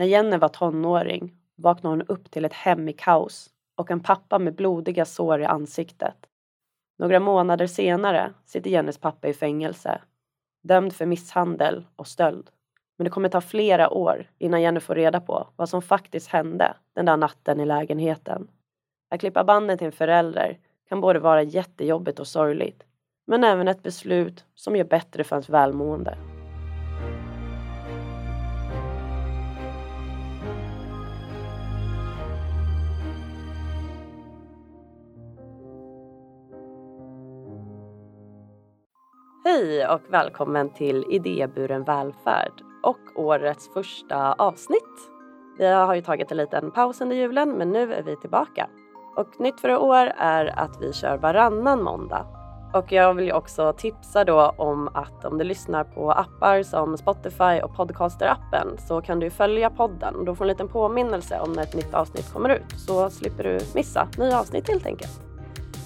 När Jenny var tonåring vaknade hon upp till ett hem i kaos och en pappa med blodiga sår i ansiktet. Några månader senare sitter Jennys pappa i fängelse, dömd för misshandel och stöld. Men det kommer ta flera år innan Jenny får reda på vad som faktiskt hände den där natten i lägenheten. Att klippa banden till en förälder kan både vara jättejobbigt och sorgligt, men även ett beslut som gör bättre för ens välmående. Hej och välkommen till Idéburen välfärd och årets första avsnitt. Vi har ju tagit en liten paus under julen men nu är vi tillbaka. Och nytt för i år är att vi kör varannan måndag. Och jag vill ju också tipsa då om att om du lyssnar på appar som Spotify och Podcaster-appen så kan du följa podden och då får du en liten påminnelse om när ett nytt avsnitt kommer ut så slipper du missa nya avsnitt helt enkelt.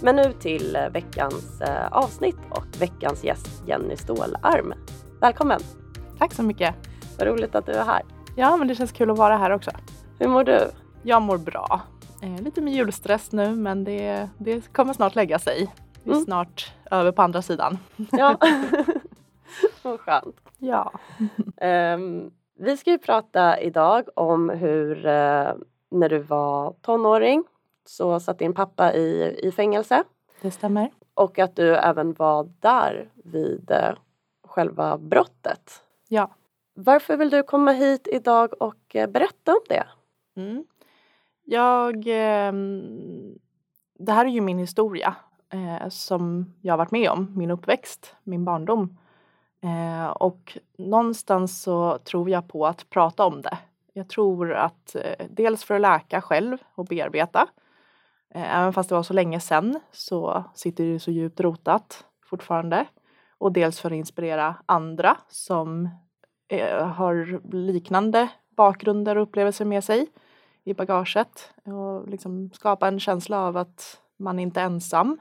Men nu till veckans eh, avsnitt och veckans gäst Jenny Stålarm. Välkommen! Tack så mycket! Vad roligt att du är här. Ja, men det känns kul att vara här också. Hur mår du? Jag mår bra. Eh, lite med julstress nu, men det, det kommer snart lägga sig. Vi är mm. snart över på andra sidan. Ja, vad skönt. Ja. um, vi ska ju prata idag om hur uh, när du var tonåring så satt din pappa i, i fängelse. Det stämmer. Och att du även var där vid uh, själva brottet. Ja. Varför vill du komma hit idag och uh, berätta om det? Mm. Jag... Eh, det här är ju min historia eh, som jag har varit med om, min uppväxt, min barndom. Eh, och någonstans så tror jag på att prata om det. Jag tror att eh, dels för att läka själv och bearbeta. Eh, även fast det var så länge sedan så sitter det så djupt rotat fortfarande. Och dels för att inspirera andra som eh, har liknande bakgrunder och upplevelser med sig i bagaget och liksom skapa en känsla av att man inte är ensam.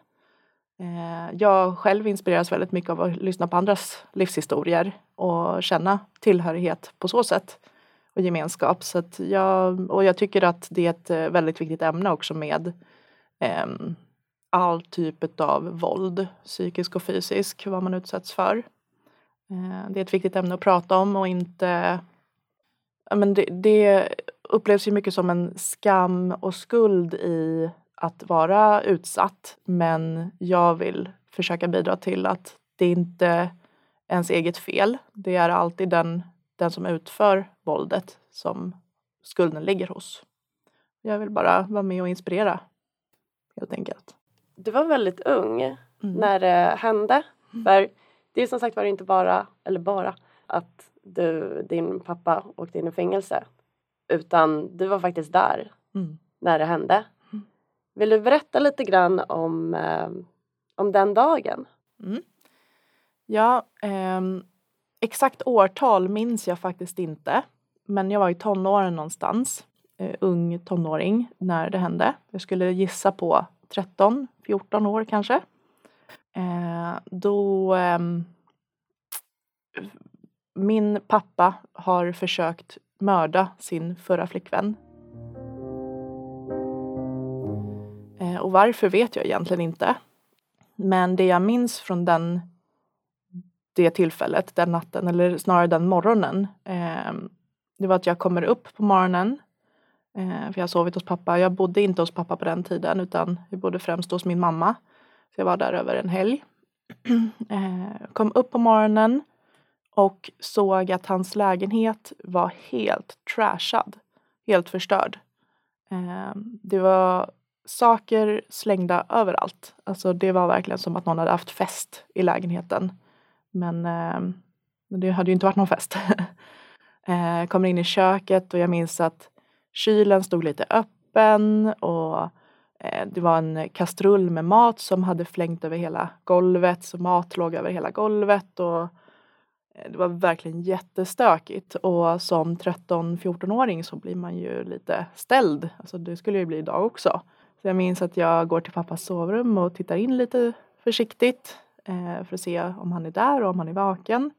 Eh, jag själv inspireras väldigt mycket av att lyssna på andras livshistorier och känna tillhörighet på så sätt och gemenskap. Så jag, och jag tycker att det är ett väldigt viktigt ämne också med eh, Ehm, all typ av våld, psykisk och fysisk, vad man utsätts för. Eh, det är ett viktigt ämne att prata om och inte men det, det upplevs ju mycket som en skam och skuld i att vara utsatt. Men jag vill försöka bidra till att det inte är ens eget fel. Det är alltid den, den som utför våldet som skulden ligger hos. Jag vill bara vara med och inspirera helt enkelt. Du var väldigt ung mm. när det hände. Mm. För det är som sagt var inte bara, eller bara, att du, din pappa åkte in i fängelse. Utan du var faktiskt där mm. när det hände. Mm. Vill du berätta lite grann om, eh, om den dagen? Mm. Ja, eh, exakt årtal minns jag faktiskt inte. Men jag var i tonåren någonstans, eh, ung tonåring, när det hände. Jag skulle gissa på 13, 14 år kanske. Eh, då eh, min pappa har försökt mörda sin förra flickvän. Eh, och varför vet jag egentligen inte. Men det jag minns från den, det tillfället, den natten, eller snarare den morgonen. Eh, det var att jag kommer upp på morgonen. Eh, för jag har sovit hos pappa. Jag bodde inte hos pappa på den tiden utan jag bodde främst hos min mamma. Så jag var där över en helg. Eh, kom upp på morgonen och såg att hans lägenhet var helt trashad, helt förstörd. Eh, det var saker slängda överallt. Alltså det var verkligen som att någon hade haft fest i lägenheten. Men det hade ju inte varit någon fest. Kommer in i köket och jag minns att kylen stod lite öppen och eh, det var en kastrull med mat som hade flängt över hela golvet så mat låg över hela golvet och eh, det var verkligen jättestökigt och som 13-14-åring så blir man ju lite ställd. Alltså det skulle ju bli idag också. Så jag minns att jag går till pappas sovrum och tittar in lite försiktigt eh, för att se om han är där och om han är vaken.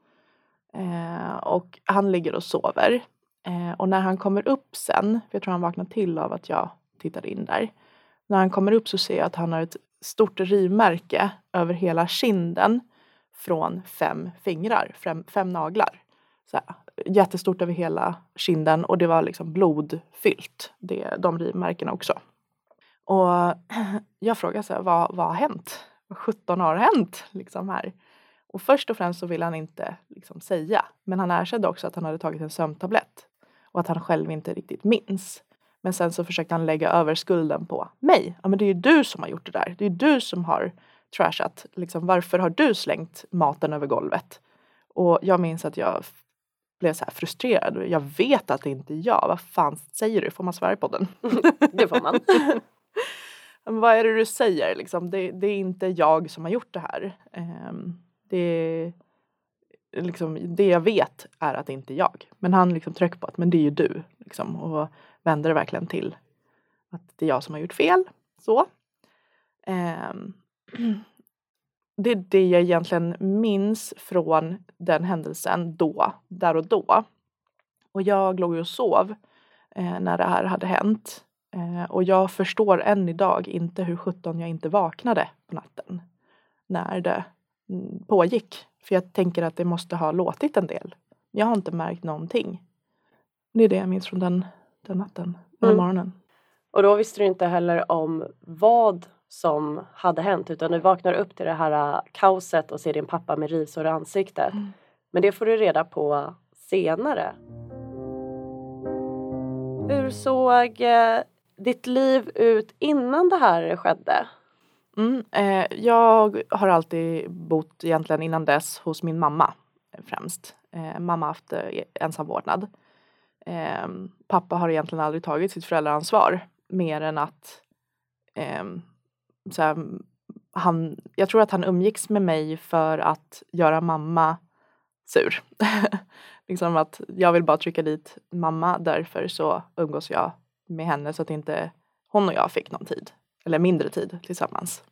Och han ligger och sover. Eh, och när han kommer upp sen, för jag tror han vaknar till av att jag tittade in där. När han kommer upp så ser jag att han har ett stort rivmärke över hela kinden från fem fingrar, fem, fem naglar. Så här, jättestort över hela kinden och det var liksom blodfyllt, det, de rivmärkena också. Och jag frågar så här, vad, vad har hänt? Vad 17 har hänt liksom här? Och först och främst så vill han inte liksom säga, men han erkände också att han hade tagit en sömntablett och att han själv inte riktigt minns. Men sen så försökte han lägga över skulden på mig. Ja men det är ju du som har gjort det där. Det är ju du som har trashat. Liksom, varför har du slängt maten över golvet? Och jag minns att jag blev så här frustrerad. Jag vet att det inte är jag. Vad fan säger du? Får man svära på den? det får man. men vad är det du säger? Liksom, det, det, är inte jag som har gjort det här. Um, det, liksom, det jag vet är att det inte är jag. Men han liksom tryckte på att men det är ju du. Liksom, och vände det verkligen till att det är jag som har gjort fel. Så. Um, det är det jag egentligen minns från den händelsen då, där och då. Och jag låg och sov eh, när det här hade hänt. Eh, och jag förstår än idag inte hur sjutton jag inte vaknade på natten när det mm, pågick. För jag tänker att det måste ha låtit en del. Jag har inte märkt någonting. Det är det jag minns från den, den natten, den mm. morgonen. Och då visste du inte heller om vad som hade hänt utan du vaknar upp till det här äh, kaoset och ser din pappa med rivsår i ansiktet. Mm. Men det får du reda på senare. Hur såg äh, ditt liv ut innan det här skedde? Mm, eh, jag har alltid bott egentligen innan dess hos min mamma eh, främst. Eh, mamma har haft eh, ensam vårdnad. Eh, pappa har egentligen aldrig tagit sitt föräldraansvar mer än att eh, han, jag tror att han umgicks med mig för att göra mamma sur. liksom att jag vill bara trycka dit mamma därför så umgås jag med henne så att inte hon och jag fick någon tid eller mindre tid tillsammans.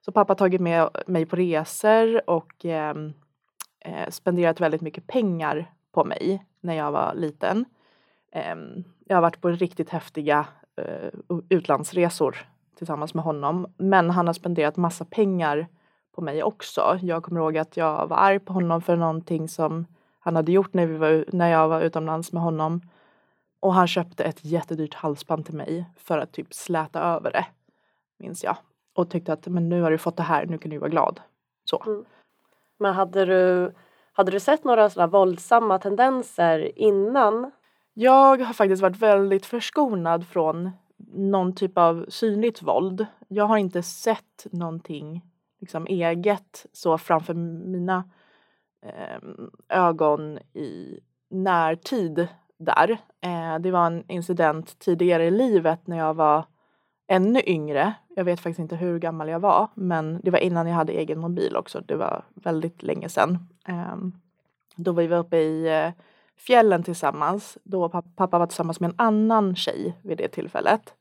Så pappa har tagit med mig på resor och eh, eh, spenderat väldigt mycket pengar på mig när jag var liten. Eh, jag har varit på riktigt häftiga eh, utlandsresor tillsammans med honom. Men han har spenderat massa pengar på mig också. Jag kommer ihåg att jag var arg på honom för någonting som han hade gjort när, vi var, när jag var utomlands med honom. Och han köpte ett jättedyrt halsband till mig för att typ släta över det. Minns jag. Och tyckte att men nu har du fått det här, nu kan du vara glad. Så. Mm. Men hade du, hade du sett några sådana våldsamma tendenser innan? Jag har faktiskt varit väldigt förskonad från någon typ av synligt våld. Jag har inte sett någonting liksom eget så framför mina eh, ögon i närtid där. Eh, det var en incident tidigare i livet när jag var ännu yngre. Jag vet faktiskt inte hur gammal jag var men det var innan jag hade egen mobil också. Det var väldigt länge sedan. Ehm, då var vi uppe i eh, fjällen tillsammans. Då pappa var tillsammans med en annan tjej vid det tillfället.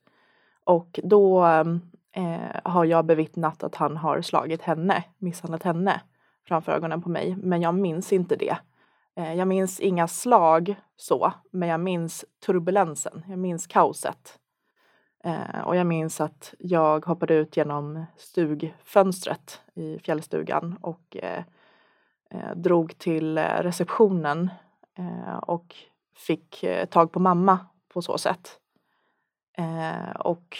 Och då ehm, eh, har jag bevittnat att han har slagit henne, misshandlat henne framför ögonen på mig. Men jag minns inte det. Eh, jag minns inga slag så, men jag minns turbulensen. Jag minns kaoset. Eh, och jag minns att jag hoppade ut genom stugfönstret i fjällstugan och eh, eh, drog till eh, receptionen eh, och fick eh, tag på mamma på så sätt. Eh, och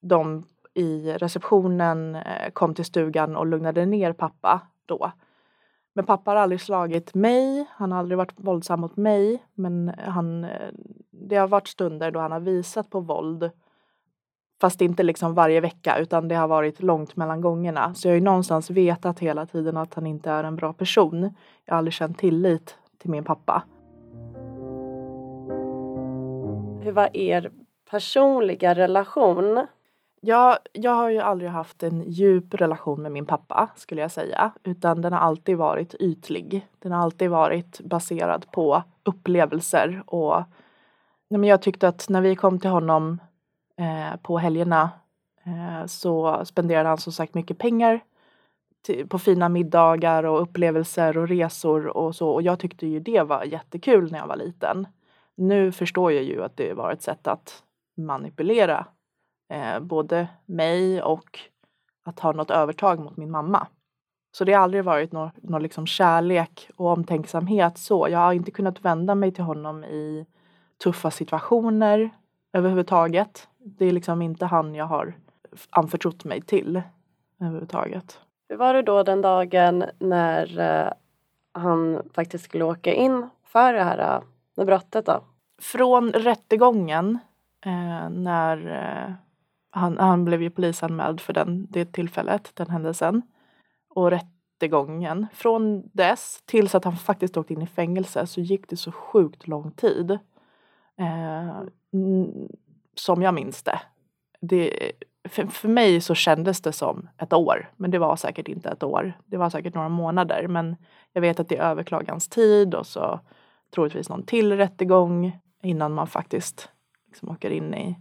de i receptionen eh, kom till stugan och lugnade ner pappa då. Men pappa har aldrig slagit mig, han har aldrig varit våldsam mot mig men han, eh, det har varit stunder då han har visat på våld fast inte liksom varje vecka utan det har varit långt mellan gångerna. Så jag har ju någonstans vetat hela tiden att han inte är en bra person. Jag har aldrig känt tillit till min pappa. Hur var er personliga relation? Ja, jag har ju aldrig haft en djup relation med min pappa skulle jag säga. Utan den har alltid varit ytlig. Den har alltid varit baserad på upplevelser och nej, men jag tyckte att när vi kom till honom Eh, på helgerna eh, så spenderade han som sagt mycket pengar till, på fina middagar och upplevelser och resor och så. Och jag tyckte ju det var jättekul när jag var liten nu förstår jag ju att det var ett sätt att manipulera eh, både mig och att ha något övertag mot min mamma. Så det har aldrig varit någon, någon liksom kärlek och omtänksamhet så. Jag har inte kunnat vända mig till honom i tuffa situationer överhuvudtaget. Det är liksom inte han jag har anförtrott mig till överhuvudtaget. Hur var det då den dagen när eh, han faktiskt skulle åka in för det här med brottet då? Från rättegången eh, när eh, han, han blev ju polisanmäld för den, det tillfället, den händelsen. Och rättegången. Från dess tills att han faktiskt åkte in i fängelse så gick det så sjukt lång tid. Eh, som jag minns det. det för, för mig så kändes det som ett år, men det var säkert inte ett år. Det var säkert några månader, men jag vet att det är överklagans tid och så troligtvis någon till rättegång innan man faktiskt liksom åker in i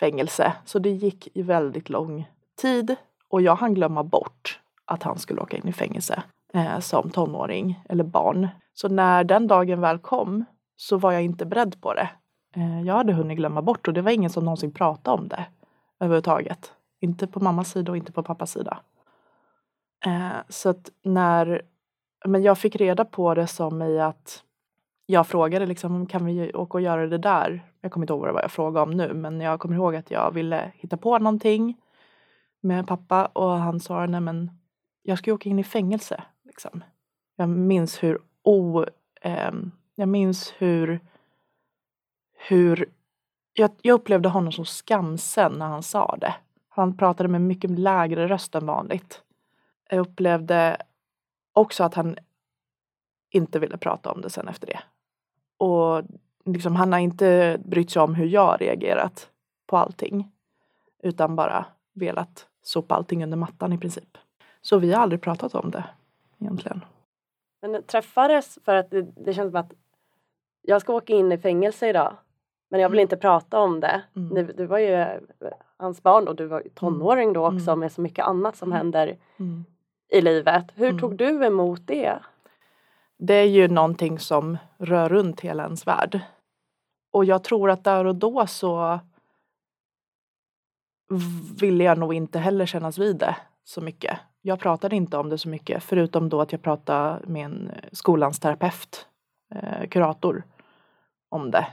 fängelse. Så det gick i väldigt lång tid och jag hann glömma bort att han skulle åka in i fängelse eh, som tonåring eller barn. Så när den dagen väl kom så var jag inte beredd på det. Eh, jag hade hunnit glömma bort och det var ingen som någonsin pratade om det överhuvudtaget. Inte på mammas sida och inte på pappas sida. Eh, så att när men jag fick reda på det som i att jag frågade liksom, kan vi åka och göra det där? Jag kommer inte ihåg vad jag frågade om nu, men jag kommer ihåg att jag ville hitta på någonting med pappa och han sa, nej men jag ska ju åka in i fängelse. Liksom. Jag minns hur o... Eh, jag minns hur... Hur... Jag, jag upplevde honom som skamsen när han sa det. Han pratade med mycket lägre röst än vanligt. Jag upplevde också att han inte ville prata om det sen efter det. Och liksom, han har inte brytt sig om hur jag reagerat på allting. Utan bara velat sopa allting under mattan i princip. Så vi har aldrig pratat om det egentligen. Men träffades för att det, det känns som att jag ska åka in i fängelse idag men jag vill mm. inte prata om det. Mm. Du, du, var ju hans barn och du var tonåring då också mm. med så mycket annat som mm. händer mm. i livet. Hur tog du emot det? Det är ju någonting som rör runt hela ens värld. Och jag tror att där och då så ville jag nog inte heller kännas vid det så mycket. Jag pratade inte om det så mycket förutom då att jag pratade med en skolans terapeut, eh, kurator, om det.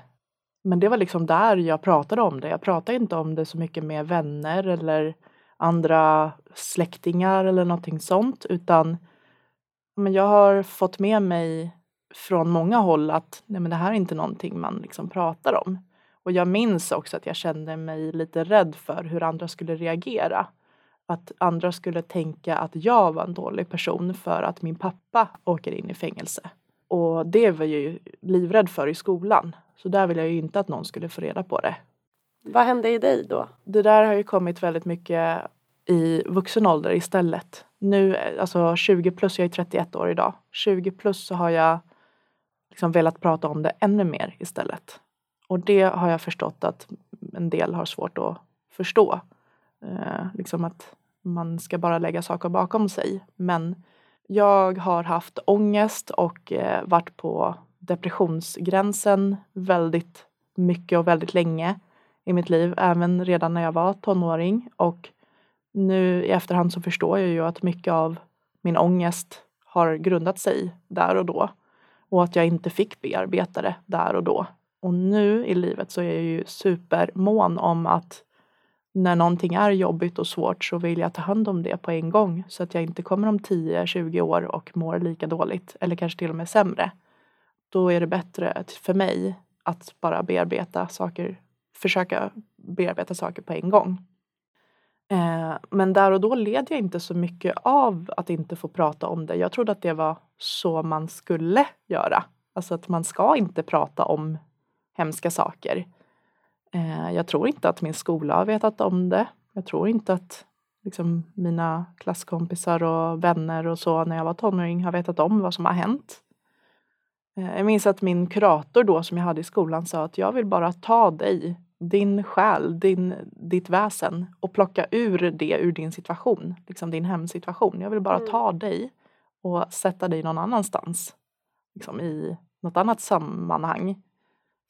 Men det var liksom där jag pratade om det. Jag pratade inte om det så mycket med vänner eller andra släktingar eller någonting sånt utan men jag har fått med mig från många håll att nej men det här är inte någonting man liksom pratar om. Och jag minns också att jag kände mig lite rädd för hur andra skulle reagera. Att andra skulle tänka att jag var en dålig person för att min pappa åker in i fängelse. Och det var jag ju livrädd för i skolan. Så där vill jag ju inte att någon skulle få reda på det. Vad hände i dig då? Det där har ju kommit väldigt mycket i vuxen ålder istället. Nu, alltså 20 plus, jag är 31 år idag. 20 plus så har jag liksom velat prata om det ännu mer istället. Och det har jag förstått att en del har svårt att förstå. Eh, liksom att man ska bara lägga saker bakom sig. Men jag har haft ångest och eh, varit på depressionsgränsen väldigt mycket och väldigt länge i mitt liv, även redan när jag var tonåring. Och nu i efterhand så förstår jag ju att mycket av min ångest har grundat sig där och då. Och att jag inte fick bearbeta det där och då. Och nu i livet så är jag ju supermån om att när någonting är jobbigt och svårt så vill jag ta hand om det på en gång så att jag inte kommer om 10-20 år och mår lika dåligt eller kanske till och med sämre. Då är det bättre för mig att bara bearbeta saker, försöka bearbeta saker på en gång. Eh, men där och då led jag inte så mycket av att inte få prata om det. Jag trodde att det var så man skulle göra. Alltså att man ska inte prata om hemska saker. Eh, jag tror inte att min skola har vetat om det. Jag tror inte att liksom, mina klasskompisar och vänner och så när jag var tonåring har vetat om vad som har hänt. Eh, jag minns att min kurator då som jag hade i skolan sa att jag vill bara ta dig, din själ, din, ditt väsen och plocka ur det ur din situation, liksom din hemsituation. Jag vill bara mm. ta dig och sätta dig någon annanstans, liksom i något annat sammanhang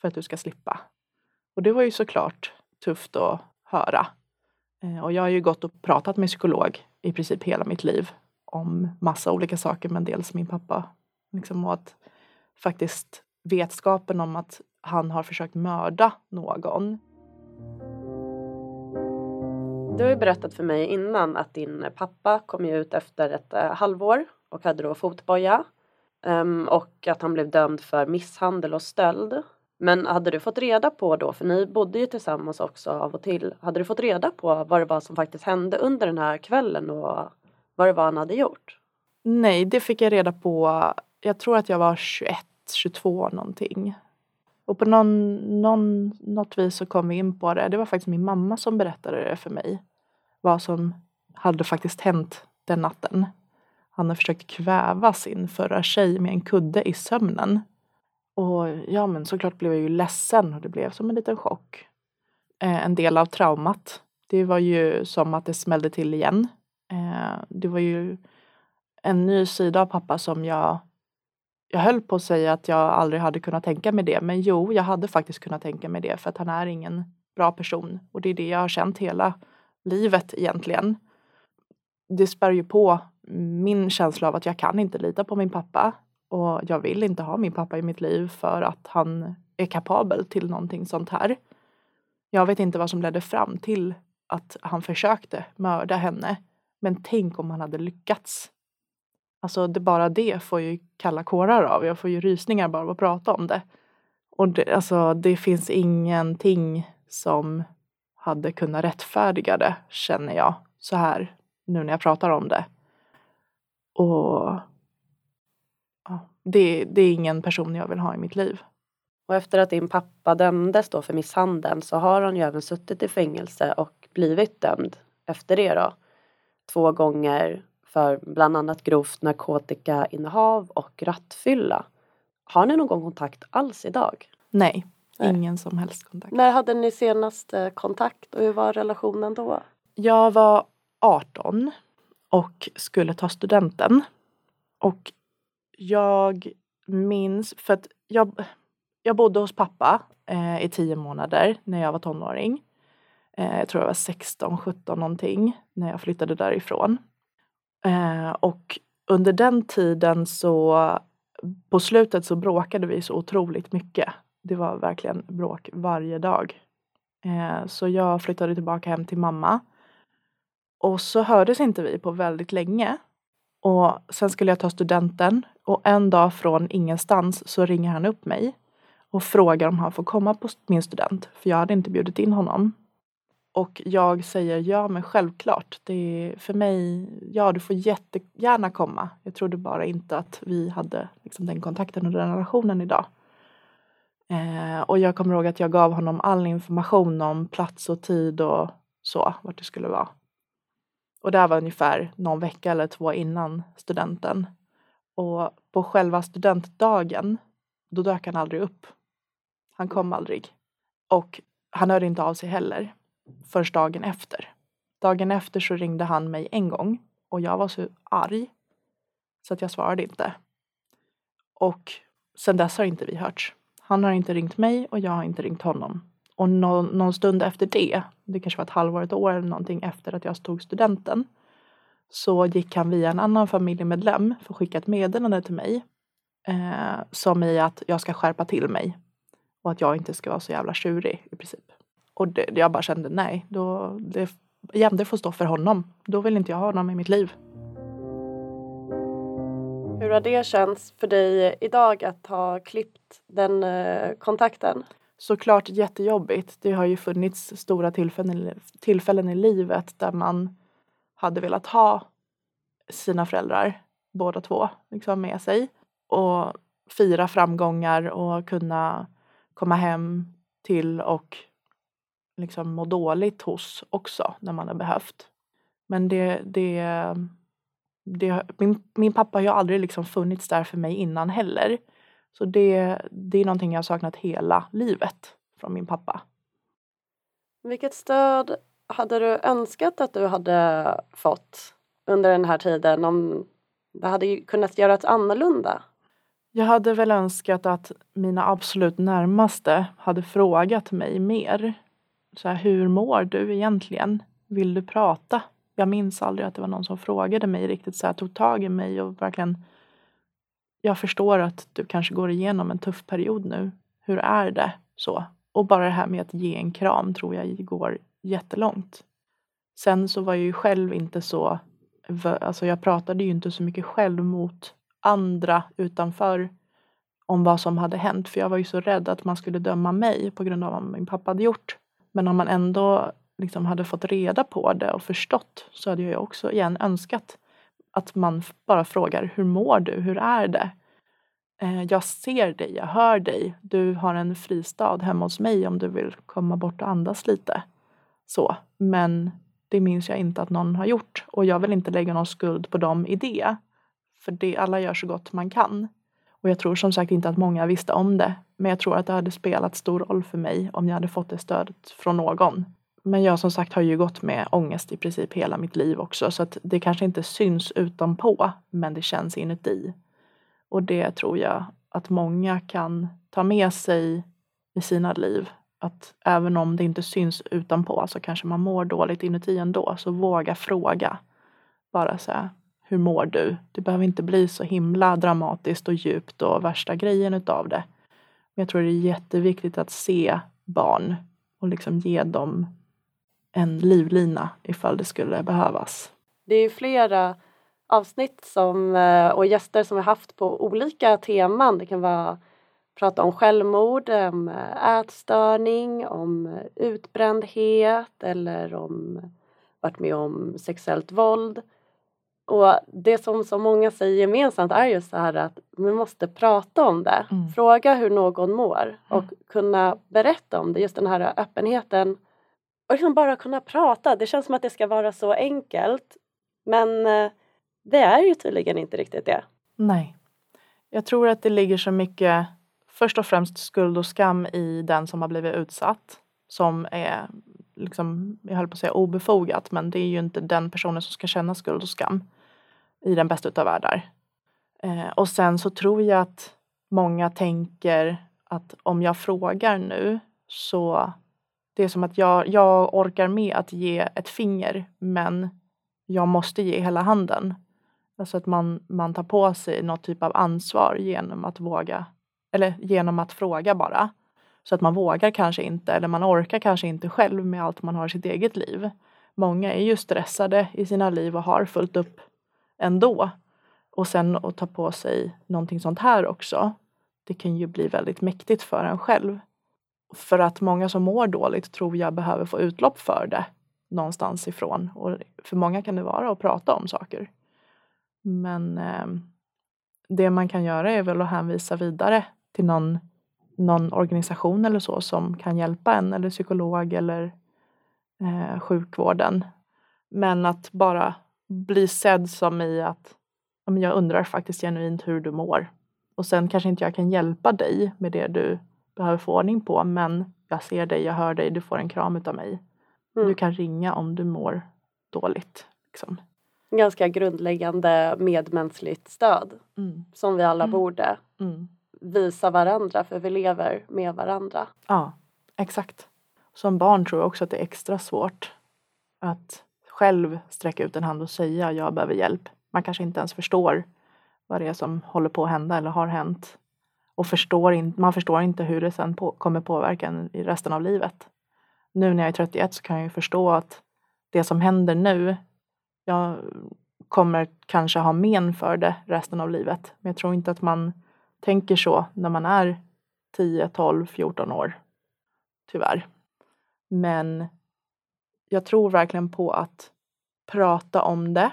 för att du ska slippa. Och det var ju såklart tufft att höra. Eh, och jag har ju gått och pratat med psykolog i princip hela mitt liv om massa olika saker, men dels min pappa. Liksom, och att faktiskt vetskapen om att han har försökt mörda någon. Du har ju berättat för mig innan att din pappa kom ut efter ett eh, halvår och hade då fotboja. Um, och att han blev dömd för misshandel och stöld. Men hade du fått reda på då, för ni bodde ju tillsammans också av och till. Hade du fått reda på vad det var som faktiskt hände under den här kvällen och vad det var han hade gjort? Nej, det fick jag reda på. Jag tror att jag var 21, 22 någonting. Och på någon, någon, något vis så kom vi in på det. Det var faktiskt min mamma som berättade det för mig. Vad som hade faktiskt hänt den natten. Han hade försökt kväva sin förra tjej med en kudde i sömnen. Och ja, men såklart blev jag ju ledsen och det blev som en liten chock. Eh, en del av traumat. Det var ju som att det smällde till igen. Eh, det var ju en ny sida av pappa som jag jag höll på att säga att jag aldrig hade kunnat tänka mig det, men jo, jag hade faktiskt kunnat tänka mig det för att han är ingen bra person och det är det jag har känt hela livet egentligen. Det spär ju på min känsla av att jag kan inte lita på min pappa och jag vill inte ha min pappa i mitt liv för att han är kapabel till någonting sånt här. Jag vet inte vad som ledde fram till att han försökte mörda henne. Men tänk om han hade lyckats. Alltså det, bara det får ju kalla kårar av. Jag får ju rysningar bara av att prata om det. Och det, alltså, det finns ingenting som hade kunnat rättfärdiga det, känner jag, så här nu när jag pratar om det. Och ja, det, det är ingen person jag vill ha i mitt liv. Och efter att din pappa dömdes då för misshandeln så har han ju även suttit i fängelse och blivit dömd efter det då. Två gånger för bland annat grovt narkotikainnehav och rattfylla. Har ni någon kontakt alls idag? Nej, Nej. ingen som helst kontakt. När hade ni senast eh, kontakt och hur var relationen då? Jag var 18 och skulle ta studenten. Och jag minns, för att jag, jag bodde hos pappa eh, i tio månader när jag var tonåring. Eh, jag tror jag var 16, 17 någonting när jag flyttade därifrån. Eh, och under den tiden så på slutet så bråkade vi så otroligt mycket. Det var verkligen bråk varje dag. Eh, så jag flyttade tillbaka hem till mamma. Och så hördes inte vi på väldigt länge. Och sen skulle jag ta studenten och en dag från ingenstans så ringer han upp mig och frågar om han får komma på min student. För jag hade inte bjudit in honom. Och jag säger ja men självklart. Det är för mig, ja du får jättegärna komma. Jag trodde bara inte att vi hade liksom, den kontakten och den relationen idag. Eh, och jag kommer ihåg att jag gav honom all information om plats och tid och så, vart det skulle vara. Och det här var ungefär någon vecka eller två innan studenten. Och på själva studentdagen, då dök han aldrig upp. Han kom aldrig. Och han hörde inte av sig heller först dagen efter. Dagen efter så ringde han mig en gång och jag var så arg så att jag svarade inte. Och sen dess har inte vi hörts. Han har inte ringt mig och jag har inte ringt honom. Och någon, någon stund efter det, det kanske var ett halvår, ett år eller någonting efter att jag tog studenten, så gick han via en annan familjemedlem för att skicka ett meddelande till mig eh, som i att jag ska skärpa till mig och att jag inte ska vara så jävla tjurig i princip. Och det, jag bara kände nej, då, det, igen, det får stå för honom. Då vill inte jag ha honom i mitt liv. Hur har det känts för dig idag att ha klippt den eh, kontakten? Såklart jättejobbigt. Det har ju funnits stora tillfällen, tillfällen i livet där man hade velat ha sina föräldrar, båda två, liksom med sig och fira framgångar och kunna komma hem till och liksom må dåligt hos också när man har behövt. Men det, det, det min, min pappa har ju aldrig liksom funnits där för mig innan heller. Så det, det är någonting jag har saknat hela livet från min pappa. Vilket stöd hade du önskat att du hade fått under den här tiden om det hade kunnat göras annorlunda? Jag hade väl önskat att mina absolut närmaste hade frågat mig mer. Så här, hur mår du egentligen? Vill du prata? Jag minns aldrig att det var någon som frågade mig riktigt så här, tog tag i mig och verkligen Jag förstår att du kanske går igenom en tuff period nu. Hur är det? Så. Och bara det här med att ge en kram tror jag går jättelångt. Sen så var jag ju själv inte så, alltså jag pratade ju inte så mycket själv mot andra utanför om vad som hade hänt. För jag var ju så rädd att man skulle döma mig på grund av vad min pappa hade gjort. Men om man ändå liksom hade fått reda på det och förstått så hade jag också igen önskat att man bara frågar hur mår du? Hur är det? Eh, jag ser dig, jag hör dig. Du har en fristad hemma hos mig om du vill komma bort och andas lite. Så, men det minns jag inte att någon har gjort och jag vill inte lägga någon skuld på dem i det. För det, alla gör så gott man kan. Och jag tror som sagt inte att många visste om det. Men jag tror att det hade spelat stor roll för mig om jag hade fått det stödet från någon. Men jag som sagt har ju gått med ångest i princip hela mitt liv också så att det kanske inte syns utanpå men det känns inuti. Och det tror jag att många kan ta med sig i sina liv. Att även om det inte syns utanpå så kanske man mår dåligt inuti ändå. Så våga fråga. Bara så här, hur mår du? Det behöver inte bli så himla dramatiskt och djupt och värsta grejen utav det. Men jag tror det är jätteviktigt att se barn och liksom ge dem en livlina ifall det skulle behövas. Det är flera avsnitt som, eh, och gäster som vi haft på olika teman. Det kan vara prata om självmord, om eh, ätstörning, om eh, utbrändhet eller om varit med om sexuellt våld. Och det som så många säger gemensamt är just så här att vi måste prata om det. Mm. Fråga hur någon mår och mm. kunna berätta om det. Just den här öppenheten. Och liksom bara kunna prata. Det känns som att det ska vara så enkelt. Men eh, det är ju tydligen inte riktigt det. Nej. Jag tror att det ligger så mycket först och främst skuld och skam i den som har blivit utsatt. Som är, liksom, jag höll på att säga obefogat, men det är ju inte den personen som ska känna skuld och skam i den bästa utav världar. Eh, och sen så tror jag att många tänker att om jag frågar nu så det är som att jag, jag orkar med att ge ett finger men jag måste ge hela handen. Alltså att man, man tar på sig något typ av ansvar genom att våga eller genom att fråga bara. Så att man vågar kanske inte eller man orkar kanske inte själv med allt man har i sitt eget liv. Många är ju stressade i sina liv och har fullt upp ändå. Och sen att ta på sig någonting sånt här också. Det kan ju bli väldigt mäktigt för en själv. För att många som mår dåligt tror jag behöver få utlopp för det någonstans ifrån. Och för många kan det vara att prata om saker. Men eh, det man kan göra är väl att hänvisa vidare till någon, någon organisation eller så som kan hjälpa en eller psykolog eller eh, sjukvården. Men att bara bli sedd som i att jag undrar faktiskt genuint hur du mår. Och sen kanske inte jag kan hjälpa dig med det du behöver få ordning på men jag ser dig, jag hör dig, du får en kram utav mig. Mm. Du kan ringa om du mår dåligt. Liksom. Ganska grundläggande medmänskligt stöd mm. som vi alla mm. borde mm visa varandra för vi lever med varandra. Ja, exakt. Som barn tror jag också att det är extra svårt att själv sträcka ut en hand och säga jag behöver hjälp. Man kanske inte ens förstår vad det är som håller på att hända eller har hänt. Och förstår in, man förstår inte hur det sen på, kommer påverka en i resten av livet. Nu när jag är 31 så kan jag ju förstå att det som händer nu, jag kommer kanske ha men för det resten av livet. Men jag tror inte att man tänker så när man är 10, 12, 14 år. Tyvärr. Men jag tror verkligen på att prata om det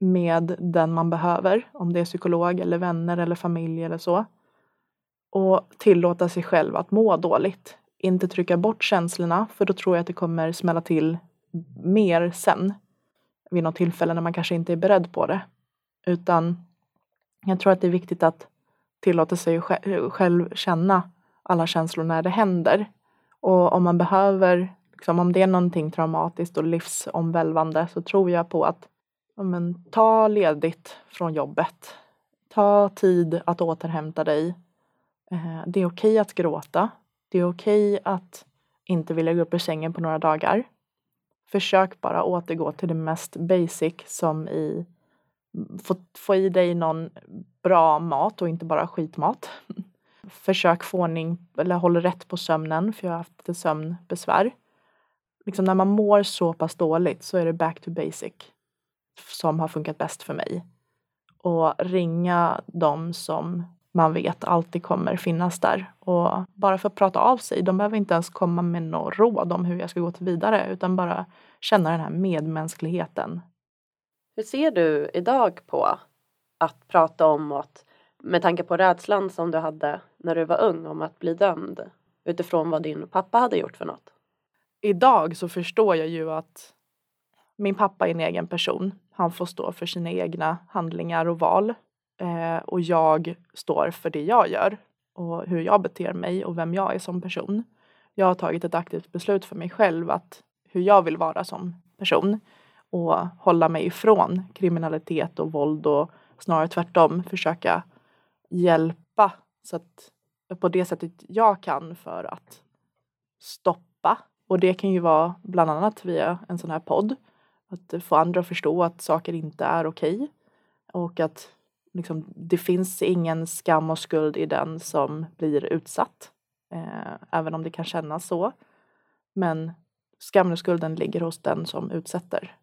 med den man behöver, om det är psykolog eller vänner eller familj eller så. Och tillåta sig själv att må dåligt. Inte trycka bort känslorna för då tror jag att det kommer smälla till mer sen. Vid något tillfälle när man kanske inte är beredd på det. Utan jag tror att det är viktigt att tillåter sig själv känna alla känslor när det händer. Och om man behöver, liksom, om det är någonting traumatiskt och livsomvälvande så tror jag på att ja, men, ta ledigt från jobbet. Ta tid att återhämta dig. Eh, det är okej att gråta. Det är okej att inte vilja gå upp ur sängen på några dagar. Försök bara återgå till det mest basic som i få, få i dig någon bra mat och inte bara skitmat. Försök få ordning eller håll rätt på sömnen för jag har haft lite sömnbesvär. Liksom när man mår så pass dåligt så är det back to basic som har funkat bäst för mig. Och ringa dem som man vet alltid kommer finnas där. Och bara för att prata av sig, de behöver inte ens komma med några råd om hur jag ska gå till vidare utan bara känna den här medmänskligheten. Hur ser du idag på att prata om att med tanke på rädslan som du hade när du var ung om att bli dömd utifrån vad din pappa hade gjort för något? Idag så förstår jag ju att min pappa är en egen person. Han får stå för sina egna handlingar och val. Eh, och jag står för det jag gör och hur jag beter mig och vem jag är som person. Jag har tagit ett aktivt beslut för mig själv att hur jag vill vara som person och hålla mig ifrån kriminalitet och våld och snarare tvärtom försöka hjälpa så att på det sättet jag kan för att stoppa. Och det kan ju vara bland annat via en sån här podd. Att få andra att förstå att saker inte är okej. Okay. Och att liksom, det finns ingen skam och skuld i den som blir utsatt. Eh, även om det kan kännas så. Men skammen och skulden ligger hos den som utsätter.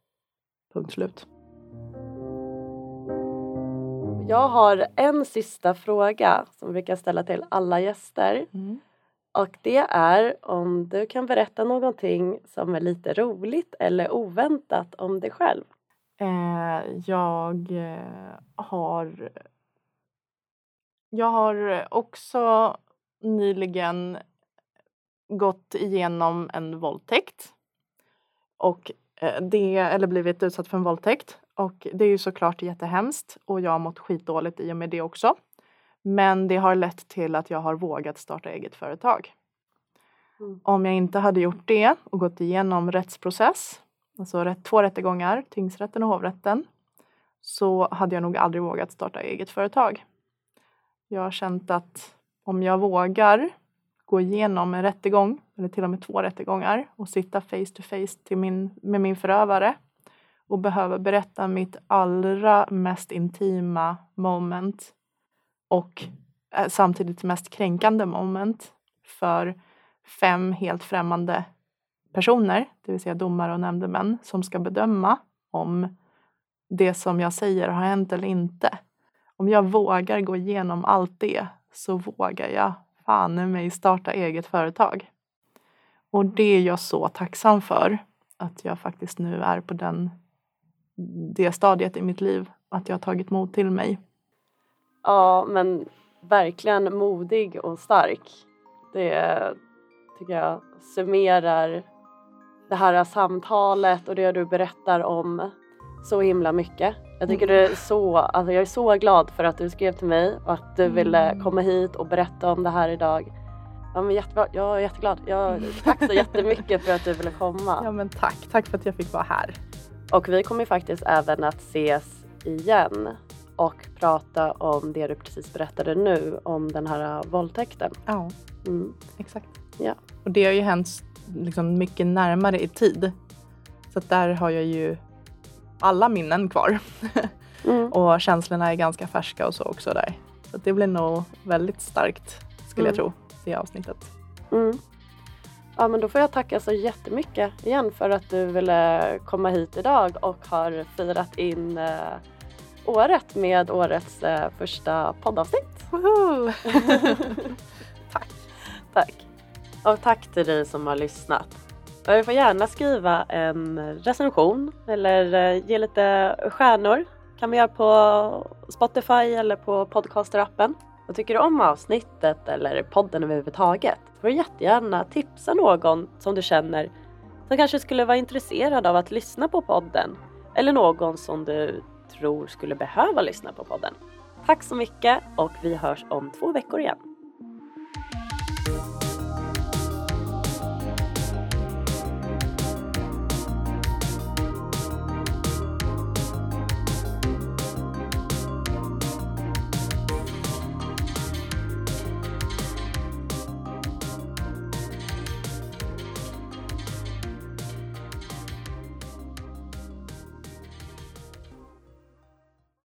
Punkt slut. Jag har en sista fråga som vi brukar ställa till alla gäster. Mm. Och det är om du kan berätta någonting som är lite roligt eller oväntat om dig själv. Eh, jag eh, har Jag har också nyligen gått igenom en våldtäkt. Och det, eller blivit utsatt för en våldtäkt. Och det är ju såklart jättehemskt och jag har mått skitdåligt i och med det också. Men det har lett till att jag har vågat starta eget företag. Mm. Om jag inte hade gjort det och gått igenom rättsprocess, alltså två rättegångar, tingsrätten och hovrätten, så hade jag nog aldrig vågat starta eget företag. Jag har känt att om jag vågar gå igenom en rättegång, eller till och med två rättegångar och sitta face to face till min, med min förövare och behöva berätta mitt allra mest intima moment och eh, samtidigt mest kränkande moment för fem helt främmande personer, det vill säga domare och nämndemän, som ska bedöma om det som jag säger har hänt eller inte. Om jag vågar gå igenom allt det så vågar jag fan mig starta eget företag. Och det är jag så tacksam för att jag faktiskt nu är på den, det stadiet i mitt liv att jag har tagit mod till mig. Ja, men verkligen modig och stark. Det tycker jag summerar det här samtalet och det du berättar om så himla mycket. Jag tycker det är så, alltså jag är så glad för att du skrev till mig och att du ville mm. komma hit och berätta om det här idag. Ja, men jättebra. Jag är jätteglad. Jag, tack så jättemycket för att du ville komma. Ja men tack. Tack för att jag fick vara här. Och vi kommer faktiskt även att ses igen och prata om det du precis berättade nu om den här våldtäkten. Ja, mm. exakt. Ja. Och det har ju hänt liksom mycket närmare i tid. Så där har jag ju alla minnen kvar. Mm. och känslorna är ganska färska och så också där. Så det blir nog väldigt starkt skulle mm. jag tro, det avsnittet. Mm. Ja men då får jag tacka så jättemycket igen för att du ville komma hit idag och har firat in eh, året med årets eh, första poddavsnitt. tack. Tack. Och tack till dig som har lyssnat. Du får gärna skriva en recension eller eh, ge lite stjärnor. kan man göra på Spotify eller på podcasterappen. Och tycker du om avsnittet eller podden överhuvudtaget får du jättegärna tipsa någon som du känner som kanske skulle vara intresserad av att lyssna på podden eller någon som du tror skulle behöva lyssna på podden. Tack så mycket och vi hörs om två veckor igen.